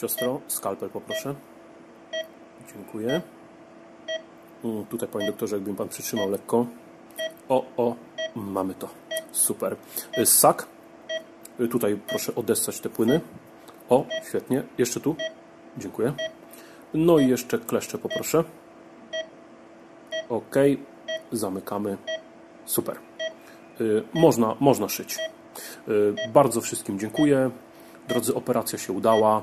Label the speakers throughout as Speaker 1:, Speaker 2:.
Speaker 1: Siostro, skalpel poproszę. Dziękuję. Mm, Tutaj, panie doktorze, jakby mi pan przytrzymał lekko. O, o, mamy to. Super. Y, Ssak. Y, Tutaj proszę odessać te płyny. O, świetnie. Jeszcze tu. Dziękuję. No i jeszcze kleszcze poproszę. Ok. Zamykamy. Super. Y, Można, można szyć. Bardzo wszystkim dziękuję. Drodzy, operacja się udała.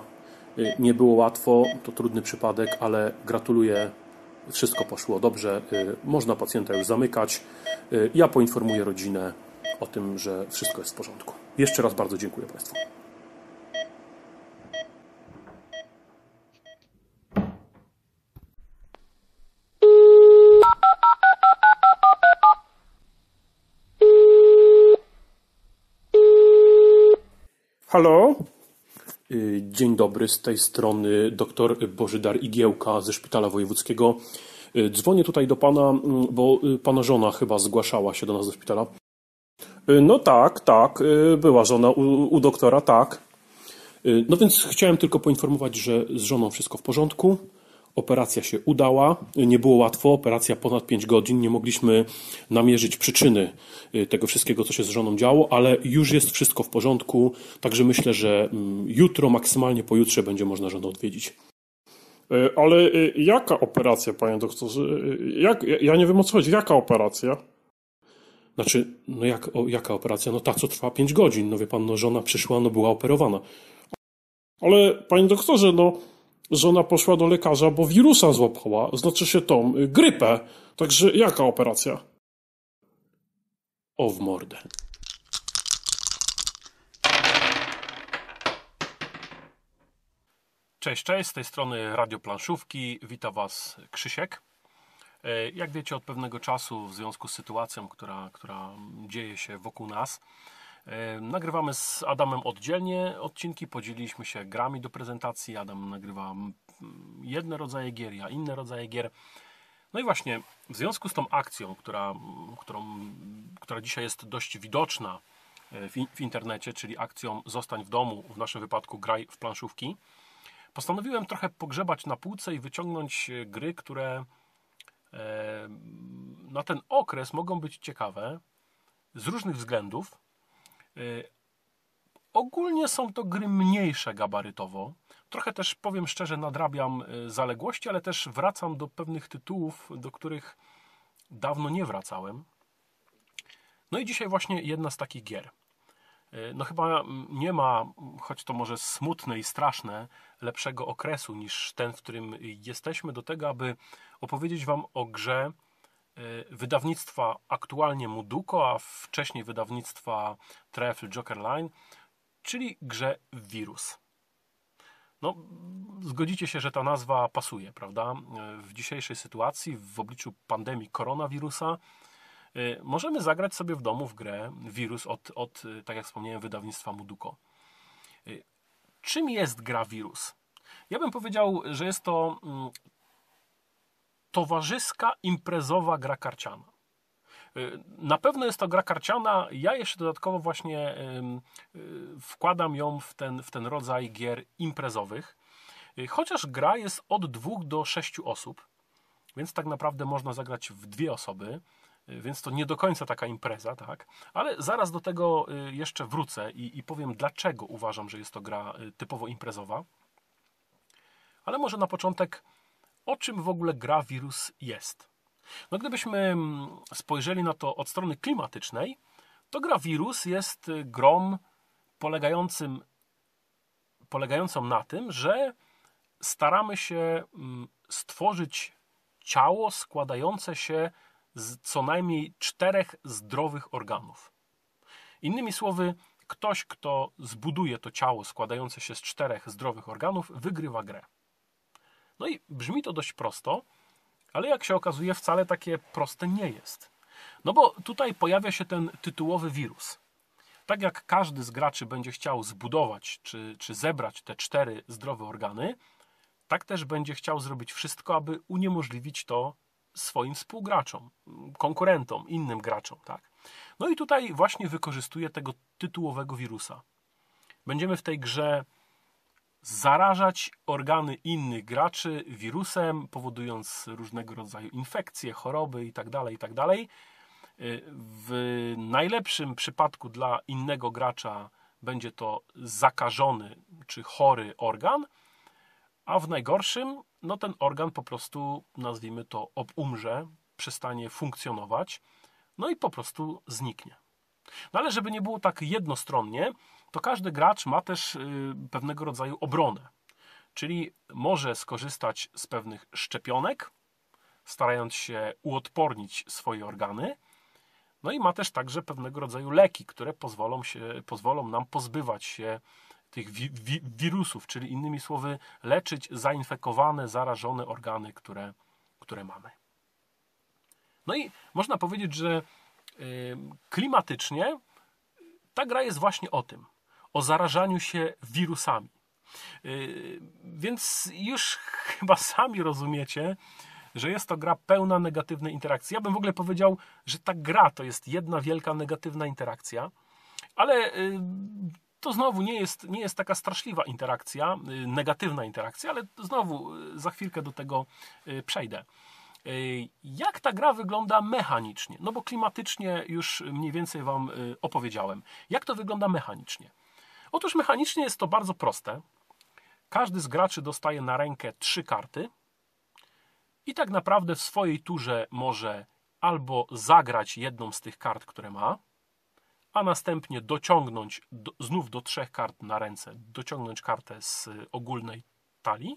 Speaker 1: Y, Nie było łatwo, to trudny przypadek, ale gratuluję. Wszystko poszło dobrze. Y, Można pacjenta już zamykać. Y, Ja poinformuję rodzinę o tym, że wszystko jest w porządku. Jeszcze raz bardzo dziękuję Państwu. Halo? Y, Dzień dobry, z tej strony dr Bożydar Igiełka ze Szpitala Wojewódzkiego. Y, Dzwonię tutaj do pana, mm, bo y, pana żona chyba zgłaszała się do nas do szpitala. No tak, tak, była żona u, u doktora, tak. No więc chciałem tylko poinformować, że z żoną wszystko w porządku. Operacja się udała. Y, Nie było łatwo, operacja ponad 5 godzin. Nie mogliśmy namierzyć przyczyny y, tego wszystkiego, co się z żoną działo, ale już jest wszystko w porządku. Także myślę, że mm, jutro, maksymalnie pojutrze będzie można żonę odwiedzić.
Speaker 2: E, Ale e, jaka operacja, panie doktorze? Jak, ja- ja nie wiem o co chodzi. Jaka operacja?
Speaker 1: Znaczy, no jak, o, jaka operacja? No ta, co trwa 5 godzin. No wie pan, no żona przyszła, no była operowana.
Speaker 2: Ale, panie doktorze, no, żona poszła do lekarza, bo wirusa złapała, znaczy się tą, y, grypę. Także jaka operacja?
Speaker 1: O w mordę. Cześć, cześć, z tej strony Radio Planszówki. Witam Was Krzysiek. E, Jak wiecie, od pewnego czasu, w związku z sytuacją, która, która dzieje się wokół nas, nagrywamy z Adamem oddzielnie odcinki. Podzieliliśmy się grami do prezentacji. Adam nagrywa jedne rodzaje gier, ja inne rodzaje gier. No i właśnie w związku z tą akcją, która, którą, która dzisiaj jest dość widoczna e, w, w internecie, czyli akcją Zostań w domu, w naszym wypadku graj w planszówki, postanowiłem trochę pogrzebać na półce i wyciągnąć e, gry, które e, na ten okres mogą być ciekawe z różnych względów. E, Ogólnie są to gry mniejsze gabarytowo. Trochę też, powiem szczerze, nadrabiam y, zaległości, ale też wracam do pewnych tytułów, do których dawno nie wracałem. No i dzisiaj właśnie jedna z takich gier. Y, No chyba nie ma, choć to może smutne i straszne, lepszego okresu niż ten, w którym jesteśmy, do tego, aby opowiedzieć Wam o grze y, wydawnictwa aktualnie Muduko, a wcześniej wydawnictwa Trefl Joker Line, czyli grze Wirus. No, zgodzicie się, że ta nazwa pasuje, prawda? W dzisiejszej sytuacji, w obliczu pandemii koronawirusa, y, możemy zagrać sobie w domu w grę Wirus od, od tak jak wspomniałem, wydawnictwa Muduko. Czym jest gra Wirus? Ja bym powiedział, że jest to mm, towarzyska, imprezowa gra karciana. Y, Na pewno jest to gra karciana. Ja jeszcze dodatkowo właśnie y, wkładam ją w ten, w ten rodzaj gier imprezowych. Y, Chociaż gra jest od dwóch do sześciu osób, więc tak naprawdę można zagrać w dwie osoby, więc to nie do końca taka impreza, tak? Ale zaraz do tego jeszcze wrócę i, i powiem, dlaczego uważam, że jest to gra typowo imprezowa. Ale może na początek, o czym w ogóle gra wirus jest? No gdybyśmy mm, spojrzeli na to od strony klimatycznej, to gra wirus jest y, grą polegającym, polegającą na tym, że staramy się mm, stworzyć ciało składające się z co najmniej czterech zdrowych organów. Innymi słowy, ktoś, kto zbuduje to ciało składające się z czterech zdrowych organów, wygrywa grę. No i brzmi to dość prosto, ale jak się okazuje, wcale takie proste nie jest. No bo tutaj pojawia się ten tytułowy wirus. Tak jak każdy z graczy będzie chciał zbudować czy, czy zebrać te cztery zdrowe organy, tak też będzie chciał zrobić wszystko, aby uniemożliwić to swoim współgraczom, konkurentom, innym graczom. Tak? No i tutaj właśnie wykorzystuje tego tytułowego wirusa. Będziemy w tej grze zarażać organy innych graczy wirusem, powodując różnego rodzaju infekcje, choroby itd. itd. W najlepszym przypadku dla innego gracza będzie to zakażony czy chory organ, a w najgorszym, no ten organ po prostu, nazwijmy to, umrze, przestanie funkcjonować, no i po prostu zniknie. No ale żeby nie było tak jednostronnie, to każdy gracz ma też y, pewnego rodzaju obronę. Czyli może skorzystać z pewnych szczepionek, starając się uodpornić swoje organy. No i ma też także pewnego rodzaju leki, które pozwolą, się, pozwolą nam pozbywać się tych wi wi wirusów, czyli innymi słowy, leczyć zainfekowane, zarażone organy, które, które mamy. No i można powiedzieć, że y, klimatycznie ta gra jest właśnie o tym o zarażaniu się wirusami. Y, więc już chyba sami rozumiecie, że jest to gra pełna negatywnej interakcji. Ja bym w ogóle powiedział, że ta gra to jest jedna wielka negatywna interakcja, ale y, to znowu nie jest, nie jest taka straszliwa interakcja, y, negatywna interakcja, ale znowu za chwilkę do tego przejdę. Jak ta gra wygląda mechanicznie? No bo klimatycznie już mniej więcej Wam opowiedziałem. Jak to wygląda mechanicznie? Otóż mechanicznie jest to bardzo proste. Każdy z graczy dostaje na rękę trzy karty i tak naprawdę w swojej turze może albo zagrać jedną z tych kart, które ma, a następnie dociągnąć do, znów do trzech kart na ręce, dociągnąć kartę z ogólnej talii,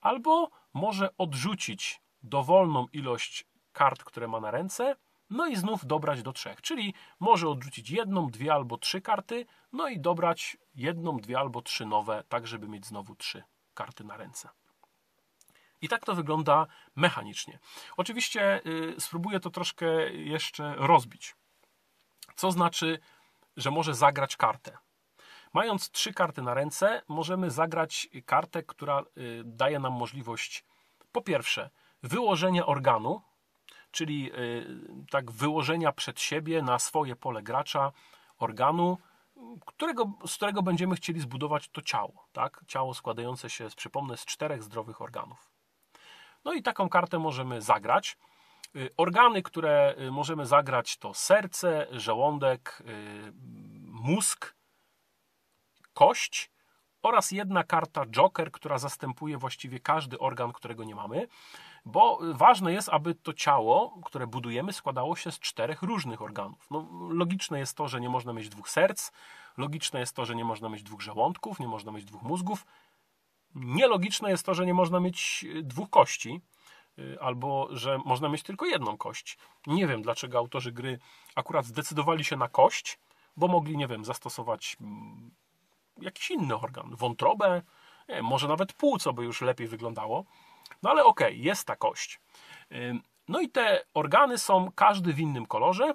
Speaker 1: albo może odrzucić dowolną ilość kart, które ma na ręce no i znów dobrać do trzech, czyli może odrzucić jedną, dwie albo trzy karty, no i dobrać jedną, dwie albo trzy nowe, tak żeby mieć znowu trzy karty na ręce. I tak to wygląda mechanicznie. Oczywiście yy, spróbuję to troszkę jeszcze rozbić. Co znaczy, że może zagrać kartę? Mając trzy karty na ręce, możemy zagrać kartę, która yy, daje nam możliwość po pierwsze wyłożenia organu, czyli y, tak wyłożenia przed siebie na swoje pole gracza organu, którego, z którego będziemy chcieli zbudować to ciało. Tak? Ciało składające się, przypomnę, z czterech zdrowych organów. No i taką kartę możemy zagrać. Y, organy, które y, możemy zagrać to serce, żołądek, mózg, kość oraz jedna karta Joker, która zastępuje właściwie każdy organ, którego nie mamy bo ważne jest, aby to ciało, które budujemy, składało się z czterech różnych organów. No, logiczne jest to, że nie można mieć dwóch serc, logiczne jest to, że nie można mieć dwóch żołądków, nie można mieć dwóch mózgów. Nielogiczne jest to, że nie można mieć y, dwóch kości, y, albo że można mieć tylko jedną kość. Nie wiem, dlaczego autorzy gry akurat zdecydowali się na kość, bo mogli, nie wiem, zastosować mm, jakiś inny organ, wątrobę, nie, może nawet płuco by już lepiej wyglądało. No ale okej, okay, jest ta kość. No i te organy są każdy w innym kolorze.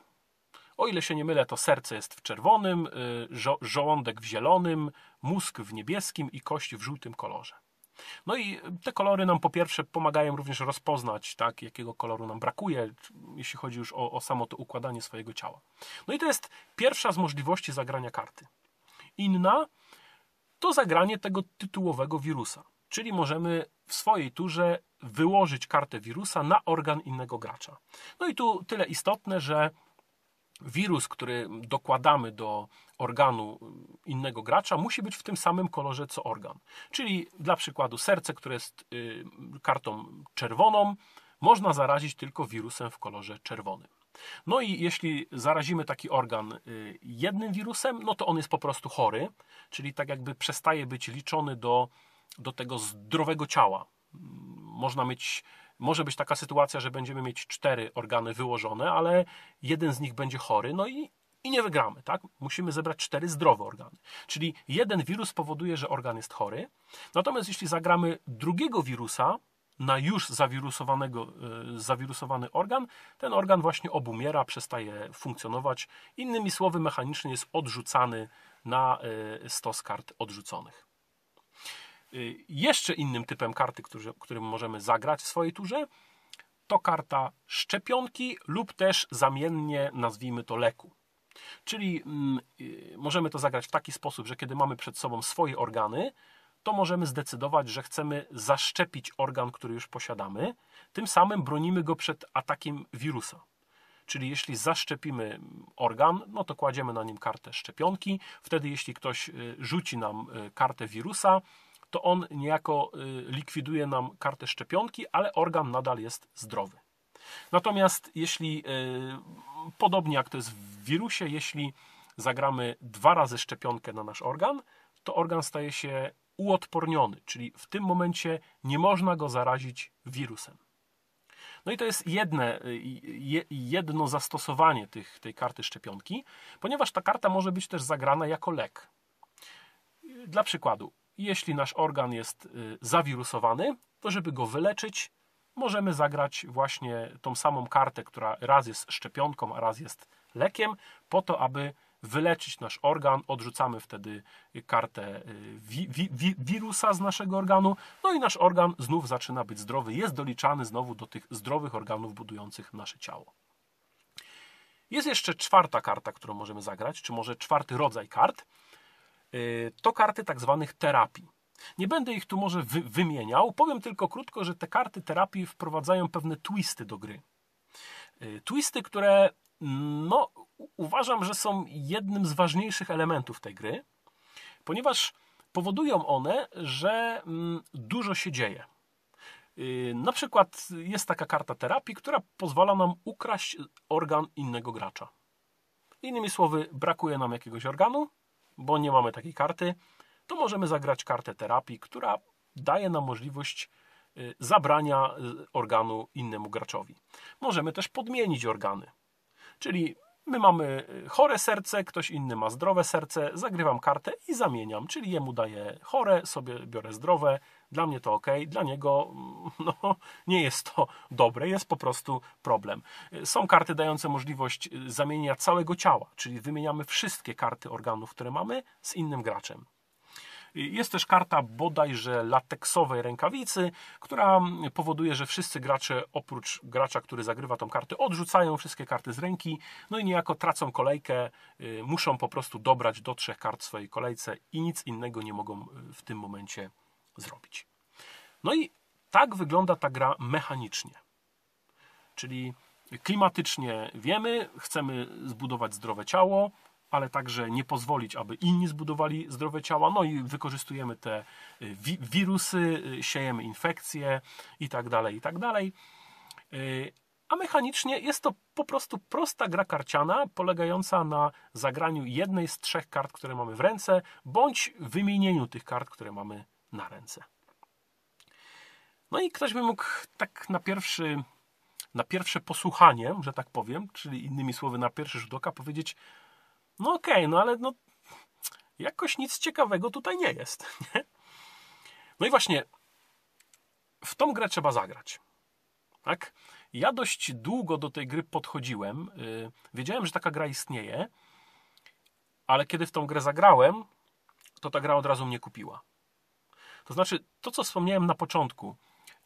Speaker 1: O ile się nie mylę, to serce jest w czerwonym, y, żo żołądek w zielonym, mózg w niebieskim i kość w żółtym kolorze. No i te kolory nam po pierwsze pomagają również rozpoznać, tak, jakiego koloru nam brakuje, jeśli chodzi już o, o samo to układanie swojego ciała. No i to jest pierwsza z możliwości zagrania karty. Inna to zagranie tego tytułowego wirusa. Czyli możemy w swojej turze wyłożyć kartę wirusa na organ innego gracza. No i tu tyle istotne, że wirus, który dokładamy do organu innego gracza, musi być w tym samym kolorze co organ. Czyli dla przykładu serce, które jest y, kartą czerwoną, można zarazić tylko wirusem w kolorze czerwonym. No i jeśli zarazimy taki organ y, jednym wirusem, no to on jest po prostu chory, czyli tak jakby przestaje być liczony do do tego zdrowego ciała. Można mieć, może być taka sytuacja, że będziemy mieć cztery organy wyłożone, ale jeden z nich będzie chory, no i, i nie wygramy, tak? Musimy zebrać cztery zdrowe organy. Czyli jeden wirus powoduje, że organ jest chory, natomiast jeśli zagramy drugiego wirusa, na już zawirusowanego, e, zawirusowany organ, ten organ właśnie obumiera, przestaje funkcjonować. Innymi słowy, mechanicznie jest odrzucany na e, stos kart odrzuconych. Y, jeszcze innym typem karty, który, którym możemy zagrać w swojej turze, to karta szczepionki lub też zamiennie nazwijmy to leku. Czyli mm, y, możemy to zagrać w taki sposób, że kiedy mamy przed sobą swoje organy, to możemy zdecydować, że chcemy zaszczepić organ, który już posiadamy. Tym samym bronimy go przed atakiem wirusa. Czyli jeśli zaszczepimy organ, no to kładziemy na nim kartę szczepionki. Wtedy, jeśli ktoś y, rzuci nam y, kartę wirusa, to on niejako y, likwiduje nam kartę szczepionki, ale organ nadal jest zdrowy. Natomiast jeśli, podobnie jak to jest w wirusie, jeśli zagramy dwa razy szczepionkę na nasz organ, to organ staje się uodporniony, czyli w tym momencie nie można go zarazić wirusem. No i to jest jedne, jedno zastosowanie tych, tej karty szczepionki, ponieważ ta karta może być też zagrana jako lek. Dla przykładu, jeśli nasz organ jest y, zawirusowany, to żeby go wyleczyć, możemy zagrać właśnie tą samą kartę, która raz jest szczepionką, a raz jest lekiem, po to, aby wyleczyć nasz organ, odrzucamy wtedy kartę y, wi wi wirusa z naszego organu, no i nasz organ znów zaczyna być zdrowy, jest doliczany znowu do tych zdrowych organów budujących nasze ciało. Jest jeszcze czwarta karta, którą możemy zagrać, czy może czwarty rodzaj kart. Y, to karty tak zwanych terapii. Nie będę ich tu może wy wymieniał, powiem tylko krótko, że te karty terapii wprowadzają pewne twisty do gry. Y, twisty, które no, uważam, że są jednym z ważniejszych elementów tej gry, ponieważ powodują one, że mm, dużo się dzieje. Y, na przykład jest taka karta terapii, która pozwala nam ukraść organ innego gracza. Innymi słowy, brakuje nam jakiegoś organu, bo nie mamy takiej karty, to możemy zagrać kartę terapii, która daje nam możliwość y, zabrania y, organu innemu graczowi. Możemy też podmienić organy. Czyli my mamy y, chore serce, ktoś inny ma zdrowe serce, zagrywam kartę i zamieniam, czyli jemu daję chore, sobie biorę zdrowe, dla mnie to ok, dla niego mm, no, nie jest to dobre, jest po prostu problem. Y, są karty dające możliwość y, zamienienia całego ciała, czyli wymieniamy wszystkie karty organów, które mamy z innym graczem. Jest też karta bodajże lateksowej rękawicy, która powoduje, że wszyscy gracze, oprócz gracza, który zagrywa tą kartę, odrzucają wszystkie karty z ręki, no i niejako tracą kolejkę, y, muszą po prostu dobrać do trzech kart swojej kolejce i nic innego nie mogą y, w tym momencie zrobić. No i tak wygląda ta gra mechanicznie. Czyli klimatycznie wiemy, chcemy zbudować zdrowe ciało, ale także nie pozwolić, aby inni zbudowali zdrowe ciała. No i wykorzystujemy te y, wi wirusy, y, siejemy infekcje i tak dalej, i tak dalej. Y, a mechanicznie jest to po prostu prosta gra karciana, polegająca na zagraniu jednej z trzech kart, które mamy w ręce, bądź wymienieniu tych kart, które mamy na ręce. No i ktoś by mógł tak na pierwszy, na pierwsze posłuchanie, że tak powiem, czyli innymi słowy na pierwszy rzut oka powiedzieć, no okej, okay, no ale no, jakoś nic ciekawego tutaj nie jest. Nie? No i właśnie w tą grę trzeba zagrać. Tak? Ja dość długo do tej gry podchodziłem. Yy, wiedziałem, że taka gra istnieje, ale kiedy w tą grę zagrałem, to ta gra od razu mnie kupiła. To znaczy, to co wspomniałem na początku,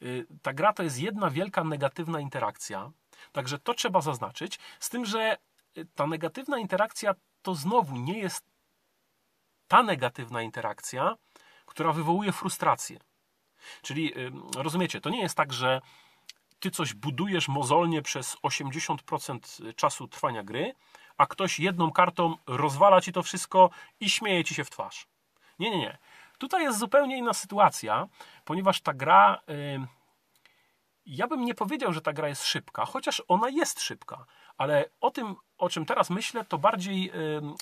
Speaker 1: yy, ta gra to jest jedna wielka negatywna interakcja, także to trzeba zaznaczyć, z tym, że ta negatywna interakcja to znowu nie jest ta negatywna interakcja, która wywołuje frustrację. Czyli rozumiecie, to nie jest tak, że ty coś budujesz mozolnie przez 80% czasu trwania gry, a ktoś jedną kartą rozwala ci to wszystko i śmieje ci się w twarz. Nie, nie, nie. Tutaj jest zupełnie inna sytuacja, ponieważ ta gra. Ja bym nie powiedział, że ta gra jest szybka, chociaż ona jest szybka, ale o tym, o czym teraz myślę, to bardziej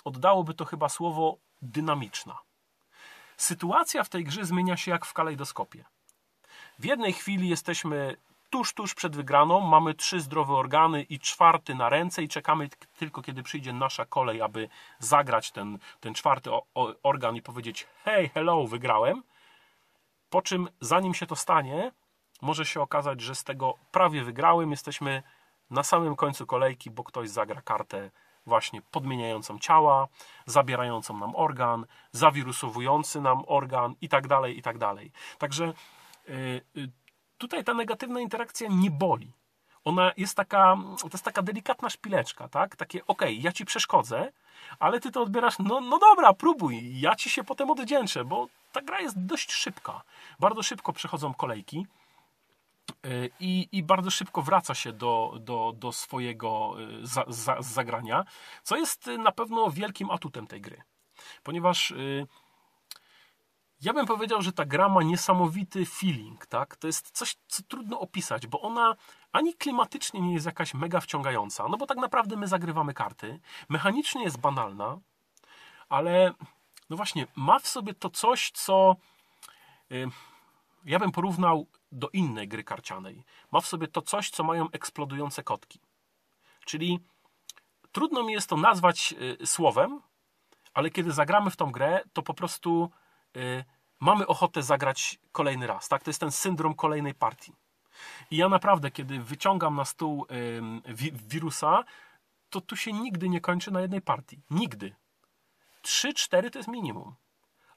Speaker 1: oddałoby to chyba słowo dynamiczna. Sytuacja w tej grze zmienia się jak w kalejdoskopie. W jednej chwili jesteśmy tuż, tuż przed wygraną, mamy trzy zdrowe organy i czwarty na ręce i czekamy tylko, kiedy przyjdzie nasza kolej, aby zagrać ten, ten czwarty organ i powiedzieć hej, hello, wygrałem. Po czym, zanim się to stanie, może się okazać, że z tego prawie wygrałem, jesteśmy na samym końcu kolejki, bo ktoś zagra kartę właśnie podmieniającą ciała, zabierającą nam organ, zawirusowujący nam organ i tak dalej, i tak dalej. Także yy, tutaj ta negatywna interakcja nie boli. Ona jest taka, to jest taka delikatna szpileczka, tak? Takie, okej, okay, ja ci przeszkodzę, ale ty to odbierasz, no, no dobra, próbuj, ja ci się potem oddzięczę, bo ta gra jest dość szybka. Bardzo szybko przechodzą kolejki. Y, I, I bardzo szybko wraca się do, do, do swojego y, za, za, zagrania, co jest na pewno wielkim atutem tej gry. Ponieważ ja bym powiedział, że ta gra ma niesamowity feeling, tak? To jest coś, co trudno opisać, bo ona ani klimatycznie nie jest jakaś mega wciągająca, no bo tak naprawdę my zagrywamy karty. Mechanicznie jest banalna, ale no właśnie, ma w sobie to coś, co ja bym porównał do innej gry karcianej. Ma w sobie to coś, co mają eksplodujące kotki. Czyli trudno mi jest to nazwać y, słowem, ale kiedy zagramy w tą grę, to po prostu y, mamy ochotę zagrać kolejny raz. Tak? To jest ten syndrom kolejnej partii. I ja naprawdę, kiedy wyciągam na stół y, wi wirusa, to tu się nigdy nie kończy na jednej partii. Nigdy. 3-4 to jest minimum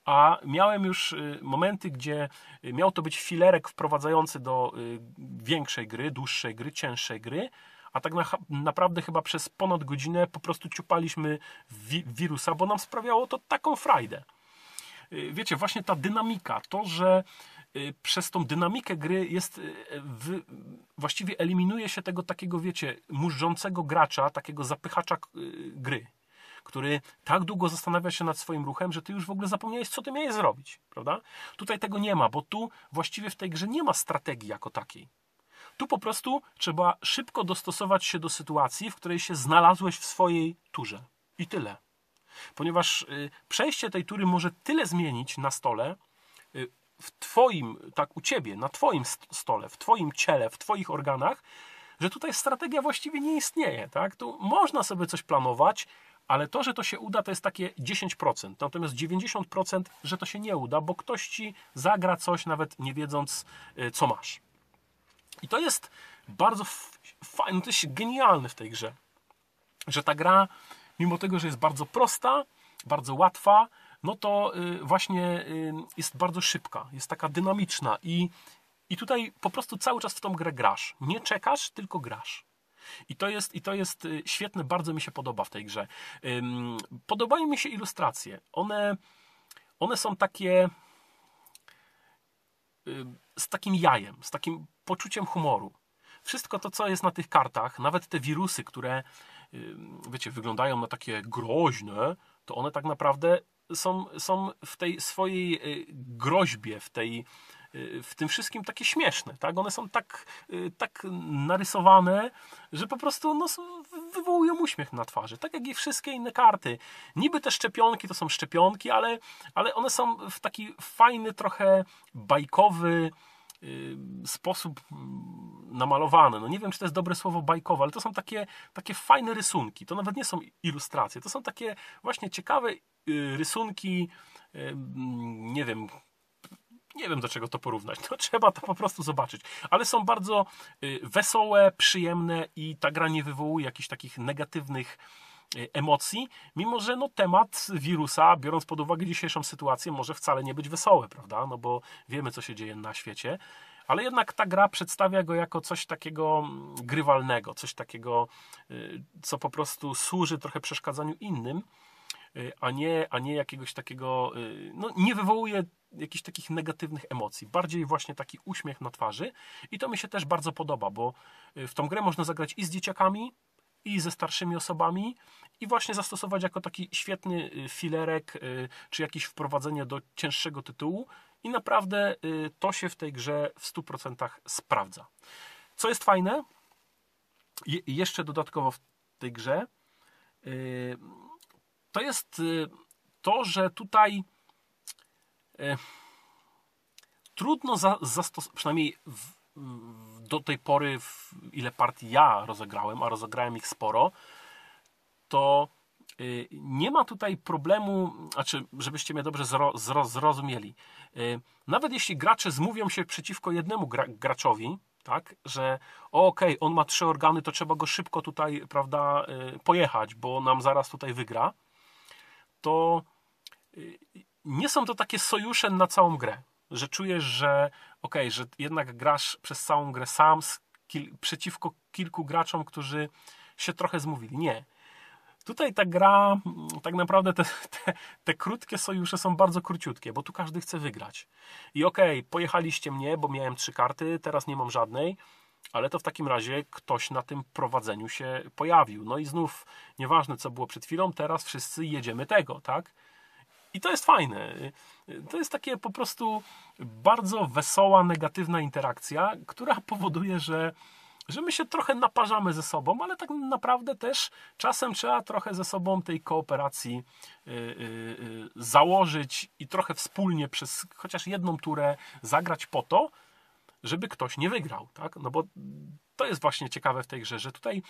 Speaker 1: a miałem już y, momenty, gdzie y, miał to być filerek wprowadzający do y, większej gry, dłuższej gry, cięższej gry, a tak na, naprawdę chyba przez ponad godzinę po prostu ciupaliśmy wi wirusa, bo nam sprawiało to taką frajdę. Wiecie, właśnie ta dynamika, to, że przez tą dynamikę gry jest w, właściwie eliminuje się tego takiego, wiecie, murzącego gracza, takiego zapychacza gry który tak długo zastanawia się nad swoim ruchem, że ty już w ogóle zapomniałeś, co ty miałeś zrobić, prawda? Tutaj tego nie ma, bo tu właściwie w tej grze nie ma strategii jako takiej. Tu po prostu trzeba szybko dostosować się do sytuacji, w której się znalazłeś w swojej turze. I tyle. Ponieważ y, przejście tej tury może tyle zmienić na stole, y, w Twoim, tak u Ciebie, na Twoim stole, w Twoim ciele, w Twoich organach, że tutaj strategia właściwie nie istnieje. Tak? Tu można sobie coś planować, ale to, że to się uda, to jest takie 10%. Natomiast 90%, że to się nie uda, bo ktoś ci zagra coś, nawet nie wiedząc, y, co masz. I to jest bardzo fajne, to jest genialne w tej grze. Że ta gra, mimo tego, że jest bardzo prosta, bardzo łatwa, no to y, właśnie y, jest bardzo szybka, jest taka dynamiczna i, i tutaj po prostu cały czas w tą grę grasz. Nie czekasz, tylko grasz. I to jest, i to jest y, świetne, bardzo mi się podoba w tej grze. Podobają mi się ilustracje. One, one są takie z takim jajem, z takim poczuciem humoru. Wszystko to, co jest na tych kartach, nawet te wirusy, które wiecie, wyglądają na takie groźne, to one tak naprawdę są, są w tej swojej y, groźbie, w tej Y, w tym wszystkim takie śmieszne, tak? One są tak, y, tak narysowane, że po prostu no, wywołują uśmiech na twarzy, tak jak i wszystkie inne karty. Niby te szczepionki to są szczepionki, ale, ale one są w taki fajny, trochę bajkowy, y, sposób mm, namalowane. No nie wiem, czy to jest dobre słowo bajkowe, ale to są takie, takie fajne rysunki. To nawet nie są ilustracje. To są takie właśnie ciekawe rysunki, nie wiem, nie wiem do czego to porównać. To trzeba to po prostu zobaczyć. Ale są bardzo y, wesołe, przyjemne i ta gra nie wywołuje jakichś takich negatywnych y, emocji, mimo że no, temat wirusa, biorąc pod uwagę dzisiejszą sytuację, może wcale nie być wesoły, prawda? No bo wiemy, co się dzieje na świecie. Ale jednak ta gra przedstawia go jako coś takiego mm, grywalnego, coś takiego, y, co po prostu służy trochę przeszkadzaniu innym, a nie, a nie jakiegoś takiego, no nie wywołuje jakichś takich negatywnych emocji, bardziej właśnie taki uśmiech na twarzy. I to mi się też bardzo podoba, bo y, w tą grę można zagrać i z dzieciakami, i ze starszymi osobami i właśnie zastosować jako taki świetny y, filerek, y, czy jakieś wprowadzenie do cięższego tytułu. I naprawdę to się w tej grze w 100% sprawdza. Co jest fajne, jeszcze dodatkowo w tej grze, to jest to, że tutaj E, trudno za, zastosować, przynajmniej w, do tej pory, w, ile partii ja rozegrałem, a rozegrałem ich sporo, to y, nie ma tutaj problemu, znaczy, żebyście mnie dobrze zro, zro, zrozumieli. Y, nawet jeśli gracze zmówią się przeciwko jednemu gra, graczowi, tak, że okej, okay, on ma trzy organy, to trzeba go szybko tutaj, prawda, y, pojechać, bo nam zaraz tutaj wygra, to nie są to takie sojusze na całą grę, że czujesz, że okej, okay, że jednak grasz przez całą grę sam kil, przeciwko kilku graczom, którzy się trochę zmówili. Nie. Tutaj ta gra, tak naprawdę te, te, te, krótkie sojusze są bardzo króciutkie, bo tu każdy chce wygrać. I okej, okay, pojechaliście mnie, bo miałem trzy karty, teraz nie mam żadnej, ale to w takim razie ktoś na tym prowadzeniu się pojawił. No i znów, nieważne co było przed chwilą, teraz wszyscy jedziemy tego, tak? I to jest fajne. To jest takie po prostu bardzo wesoła, negatywna interakcja, która powoduje, że że my się trochę naparzamy ze sobą, ale tak naprawdę też czasem trzeba trochę ze sobą tej kooperacji yy, yy, założyć i trochę wspólnie przez chociaż jedną turę zagrać po to, żeby ktoś nie wygrał, tak? No bo to jest właśnie ciekawe w tej grze, że tutaj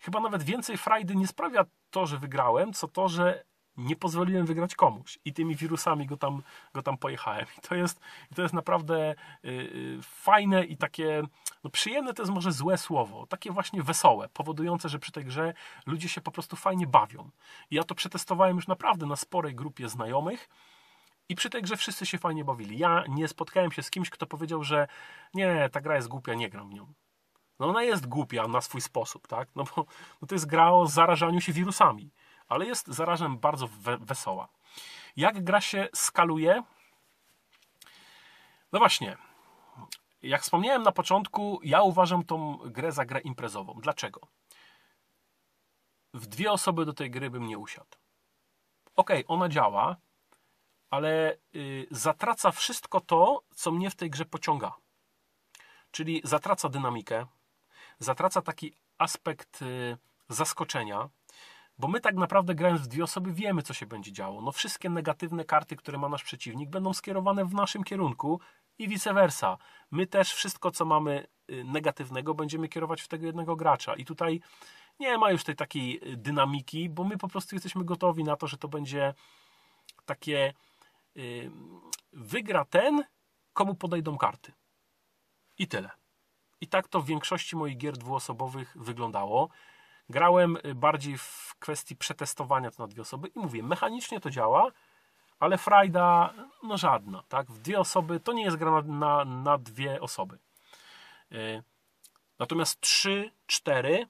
Speaker 1: chyba nawet więcej frajdy nie sprawia to, że wygrałem, co to, że nie pozwoliłem wygrać komuś i tymi wirusami go tam, go tam pojechałem. I to jest, to jest naprawdę yy, fajne i takie no przyjemne to jest może złe słowo, takie właśnie wesołe, powodujące, że przy tej grze ludzie się po prostu fajnie bawią. I ja to przetestowałem już naprawdę na sporej grupie znajomych. I przy tej grze wszyscy się fajnie bawili. Ja nie spotkałem się z kimś, kto powiedział, że nie, ta gra jest głupia, nie gram w nią. No ona jest głupia na swój sposób, tak? No bo no to jest gra o zarażaniu się wirusami ale jest zarazem bardzo we wesoła. Jak gra się skaluje? No właśnie, jak wspomniałem na początku, ja uważam tą grę za grę imprezową. Dlaczego? W dwie osoby do tej gry bym nie usiadł. Ok, ona działa, ale y, zatraca wszystko to, co mnie w tej grze pociąga. Czyli zatraca dynamikę, zatraca taki aspekt y, zaskoczenia, bo my tak naprawdę grając w dwie osoby wiemy, co się będzie działo. No wszystkie negatywne karty, które ma nasz przeciwnik, będą skierowane w naszym kierunku i vice versa. My też wszystko, co mamy y, negatywnego, będziemy kierować w tego jednego gracza. I tutaj nie ma już tej takiej dynamiki, bo my po prostu jesteśmy gotowi na to, że to będzie takie wygra ten, komu podejdą karty. I tyle. I tak to w większości moich gier dwuosobowych wyglądało. Grałem y, bardziej w kwestii przetestowania to na dwie osoby i mówię, mechanicznie to działa, ale frajda no żadna, tak? W dwie osoby to nie jest gra na, na, na dwie osoby. Y, natomiast 3, 4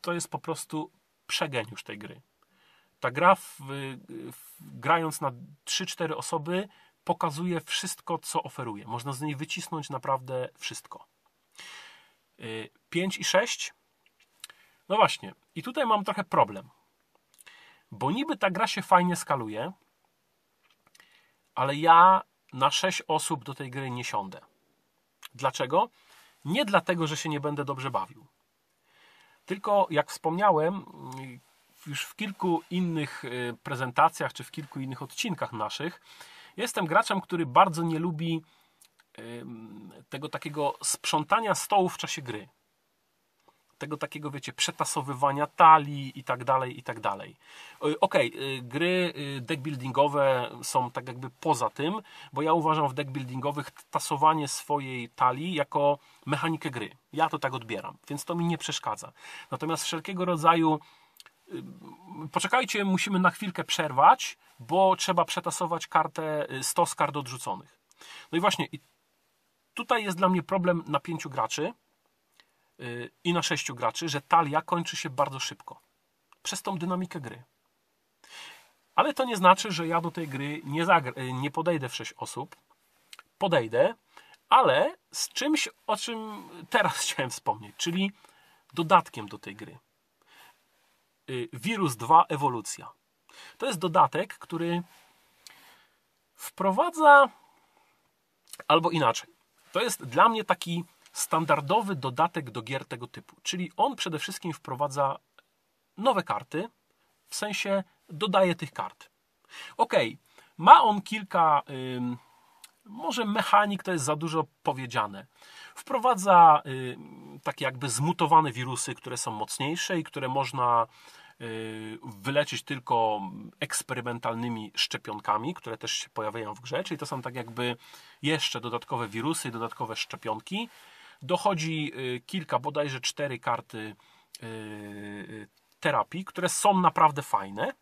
Speaker 1: to jest po prostu przegeniusz tej gry. Ta gra, w, w, grając na 3-4 osoby, pokazuje wszystko, co oferuje. Można z niej wycisnąć naprawdę wszystko. 5 y, i 6 no właśnie, i tutaj mam trochę problem. Bo niby ta gra się fajnie skaluje, ale ja na 6 osób do tej gry nie siądę. Dlaczego? Nie dlatego, że się nie będę dobrze bawił. Tylko, jak wspomniałem, już w kilku innych y, prezentacjach, czy w kilku innych odcinkach naszych, jestem graczem, który bardzo nie lubi tego takiego sprzątania stołu w czasie gry tego takiego, wiecie, przetasowywania talii i tak dalej, i tak dalej. Okej, okay, gry y, deckbuildingowe są tak jakby poza tym, bo ja uważam w deckbuildingowych tasowanie swojej talii jako mechanikę gry. Ja to tak odbieram, więc to mi nie przeszkadza. Natomiast wszelkiego rodzaju poczekajcie, musimy na chwilkę przerwać, bo trzeba przetasować kartę, 100 y, kart odrzuconych. No i właśnie, tutaj jest dla mnie problem na pięciu graczy, i na sześciu graczy, że talia kończy się bardzo szybko. Przez tą dynamikę gry. Ale to nie znaczy, że ja do tej gry nie, nie podejdę w sześć osób. Podejdę, ale z czymś, o czym teraz chciałem wspomnieć, czyli dodatkiem do tej gry. Y, Wirus 2 Ewolucja. To jest dodatek, który wprowadza, albo inaczej. To jest dla mnie taki standardowy dodatek do gier tego typu. Czyli on przede wszystkim wprowadza nowe karty, w sensie dodaje tych kart. Ok, ma on kilka, może mechanik to jest za dużo powiedziane. Wprowadza ym, takie jakby zmutowane wirusy, które są mocniejsze i które można y, wyleczyć tylko eksperymentalnymi szczepionkami, które też się pojawiają w grze, czyli to są tak jakby jeszcze dodatkowe wirusy, dodatkowe szczepionki, dochodzi y, kilka, bodajże cztery karty y, y, terapii, które są naprawdę fajne.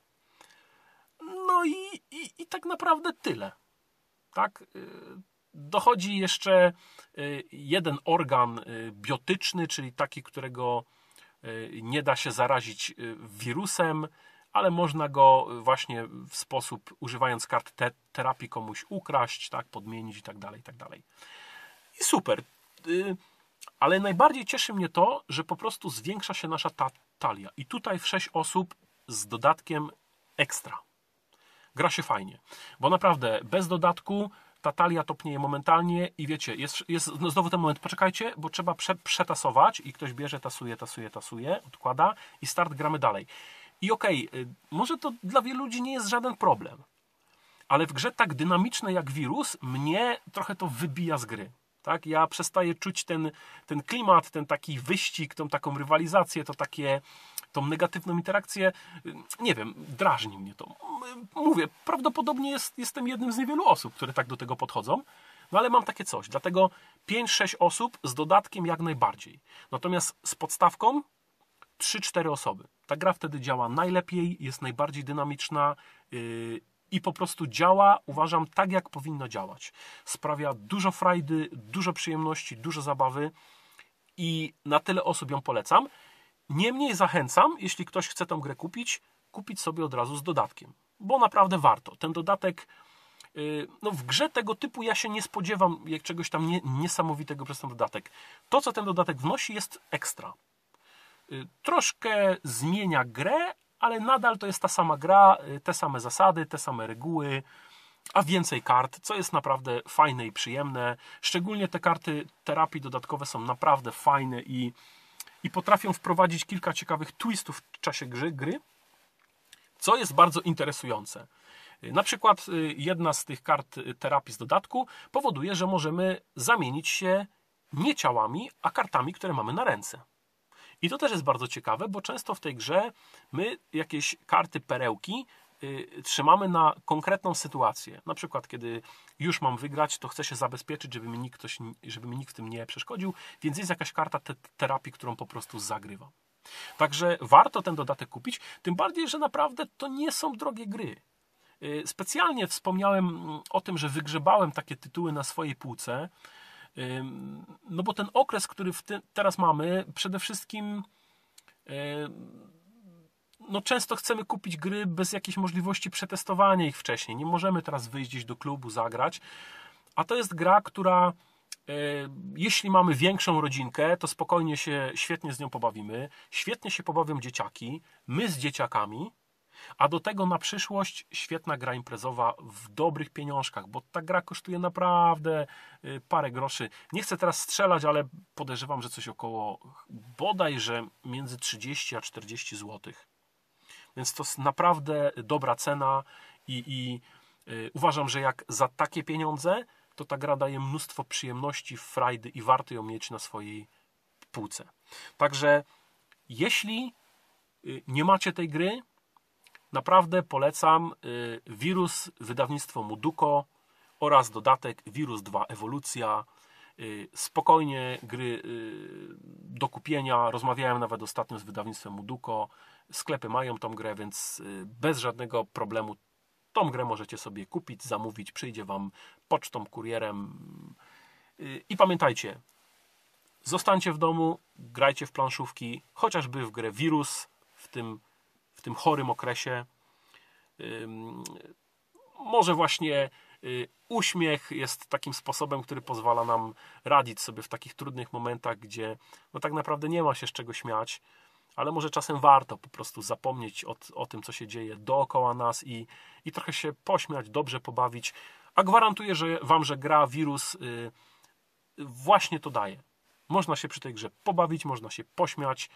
Speaker 1: No i, i, i tak naprawdę tyle. Tak? Dochodzi jeszcze jeden organ biotyczny, czyli taki, którego nie da się zarazić wirusem, ale można go właśnie w sposób, używając kart te, terapii komuś ukraść, tak, podmienić i tak dalej, i tak dalej. I super. Y, ale najbardziej cieszy mnie to, że po prostu zwiększa się nasza ta talia. I tutaj w 6 osób z dodatkiem ekstra. Gra się fajnie. Bo naprawdę bez dodatku ta talia topnieje momentalnie i wiecie, jest, jest no znowu ten moment, poczekajcie, bo trzeba prze, przetasować i ktoś bierze, tasuje, tasuje, tasuje, odkłada i start, gramy dalej. I okej, okay, może to dla wielu ludzi nie jest żaden problem, ale w grze tak dynamicznej jak wirus, mnie trochę to wybija z gry. Tak? Ja przestaję czuć ten, ten klimat, ten taki wyścig, tą taką rywalizację, to takie, tą negatywną interakcję. Nie wiem, drażni mnie to. Mówię, prawdopodobnie jest, jestem jednym z niewielu osób, które tak do tego podchodzą. No ale mam takie coś. Dlatego 5-6 osób z dodatkiem jak najbardziej. Natomiast z podstawką 3-4 osoby. Ta gra wtedy działa najlepiej, jest najbardziej dynamiczna yy, i po prostu działa, uważam, tak jak powinno działać. Sprawia dużo frajdy, dużo przyjemności, dużo zabawy i na tyle osób ją polecam. Niemniej zachęcam, jeśli ktoś chce tę grę kupić, kupić sobie od razu z dodatkiem, bo naprawdę warto. Ten dodatek, yy, no w grze tego typu ja się nie spodziewam jak czegoś tam nie, niesamowitego przez ten dodatek. To, co ten dodatek wnosi, jest ekstra. Yy, troszkę zmienia grę, ale nadal to jest ta sama gra, y, te same zasady, te same reguły, a więcej kart, co jest naprawdę fajne i przyjemne. Szczególnie te karty terapii dodatkowe są naprawdę fajne i, i potrafią wprowadzić kilka ciekawych twistów w czasie gry, gry, co jest bardzo interesujące. Y, na przykład y, jedna z tych kart terapii z dodatku powoduje, że możemy zamienić się nie ciałami, a kartami, które mamy na ręce. I to też jest bardzo ciekawe, bo często w tej grze my jakieś karty perełki y, trzymamy na konkretną sytuację. Na przykład, kiedy już mam wygrać, to chcę się zabezpieczyć, żeby mi nikt, ktoś, żeby mi nikt w tym nie przeszkodził, więc jest jakaś karta te terapii, którą po prostu zagrywam. Także warto ten dodatek kupić, tym bardziej, że naprawdę to nie są drogie gry. Y, specjalnie wspomniałem mm, o tym, że wygrzebałem takie tytuły na swojej półce, no bo ten okres, który teraz mamy, przede wszystkim no często chcemy kupić gry bez jakiejś możliwości przetestowania ich wcześniej. Nie możemy teraz wyjść gdzieś do klubu, zagrać. A to jest gra, która jeśli mamy większą rodzinkę, to spokojnie się świetnie z nią pobawimy. Świetnie się pobawią dzieciaki, my z dzieciakami, a do tego na przyszłość świetna gra imprezowa w dobrych pieniążkach, bo ta gra kosztuje naprawdę y, parę groszy. Nie chcę teraz strzelać, ale podejrzewam, że coś około bodajże między 30 a 40 zł. Więc to jest naprawdę dobra cena i, i y, uważam, że jak za takie pieniądze, to ta gra daje mnóstwo przyjemności, frajdy i warto ją mieć na swojej półce. Także jeśli y, nie macie tej gry, Naprawdę polecam y, wirus wydawnictwo Muduko oraz dodatek Wirus 2 Ewolucja. Y, spokojnie gry y, do kupienia. Rozmawiałem nawet ostatnio z wydawnictwem Muduko. Sklepy mają tą grę, więc bez żadnego problemu tą grę możecie sobie kupić, zamówić. Przyjdzie Wam pocztą, kurierem. I pamiętajcie, zostańcie w domu, grajcie w planszówki, chociażby w grę Wirus w tym w tym chorym okresie. Może właśnie y, uśmiech jest takim sposobem, który pozwala nam radzić sobie w takich trudnych momentach, gdzie no tak naprawdę nie ma się z czego śmiać, ale może czasem warto po prostu zapomnieć o, o tym, co się dzieje dookoła nas i, i trochę się pośmiać, dobrze pobawić. A gwarantuję że Wam, że gra wirus yy, właśnie to daje. Można się przy tej grze pobawić, można się pośmiać,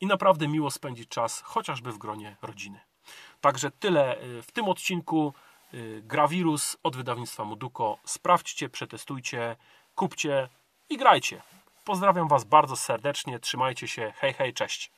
Speaker 1: i naprawdę miło spędzić czas, chociażby w gronie rodziny. Także tyle y, w tym odcinku. Y, Grawirus od wydawnictwa Muduko. Sprawdźcie, przetestujcie, kupcie i grajcie. Pozdrawiam Was bardzo serdecznie. Trzymajcie się. Hej, hej, cześć.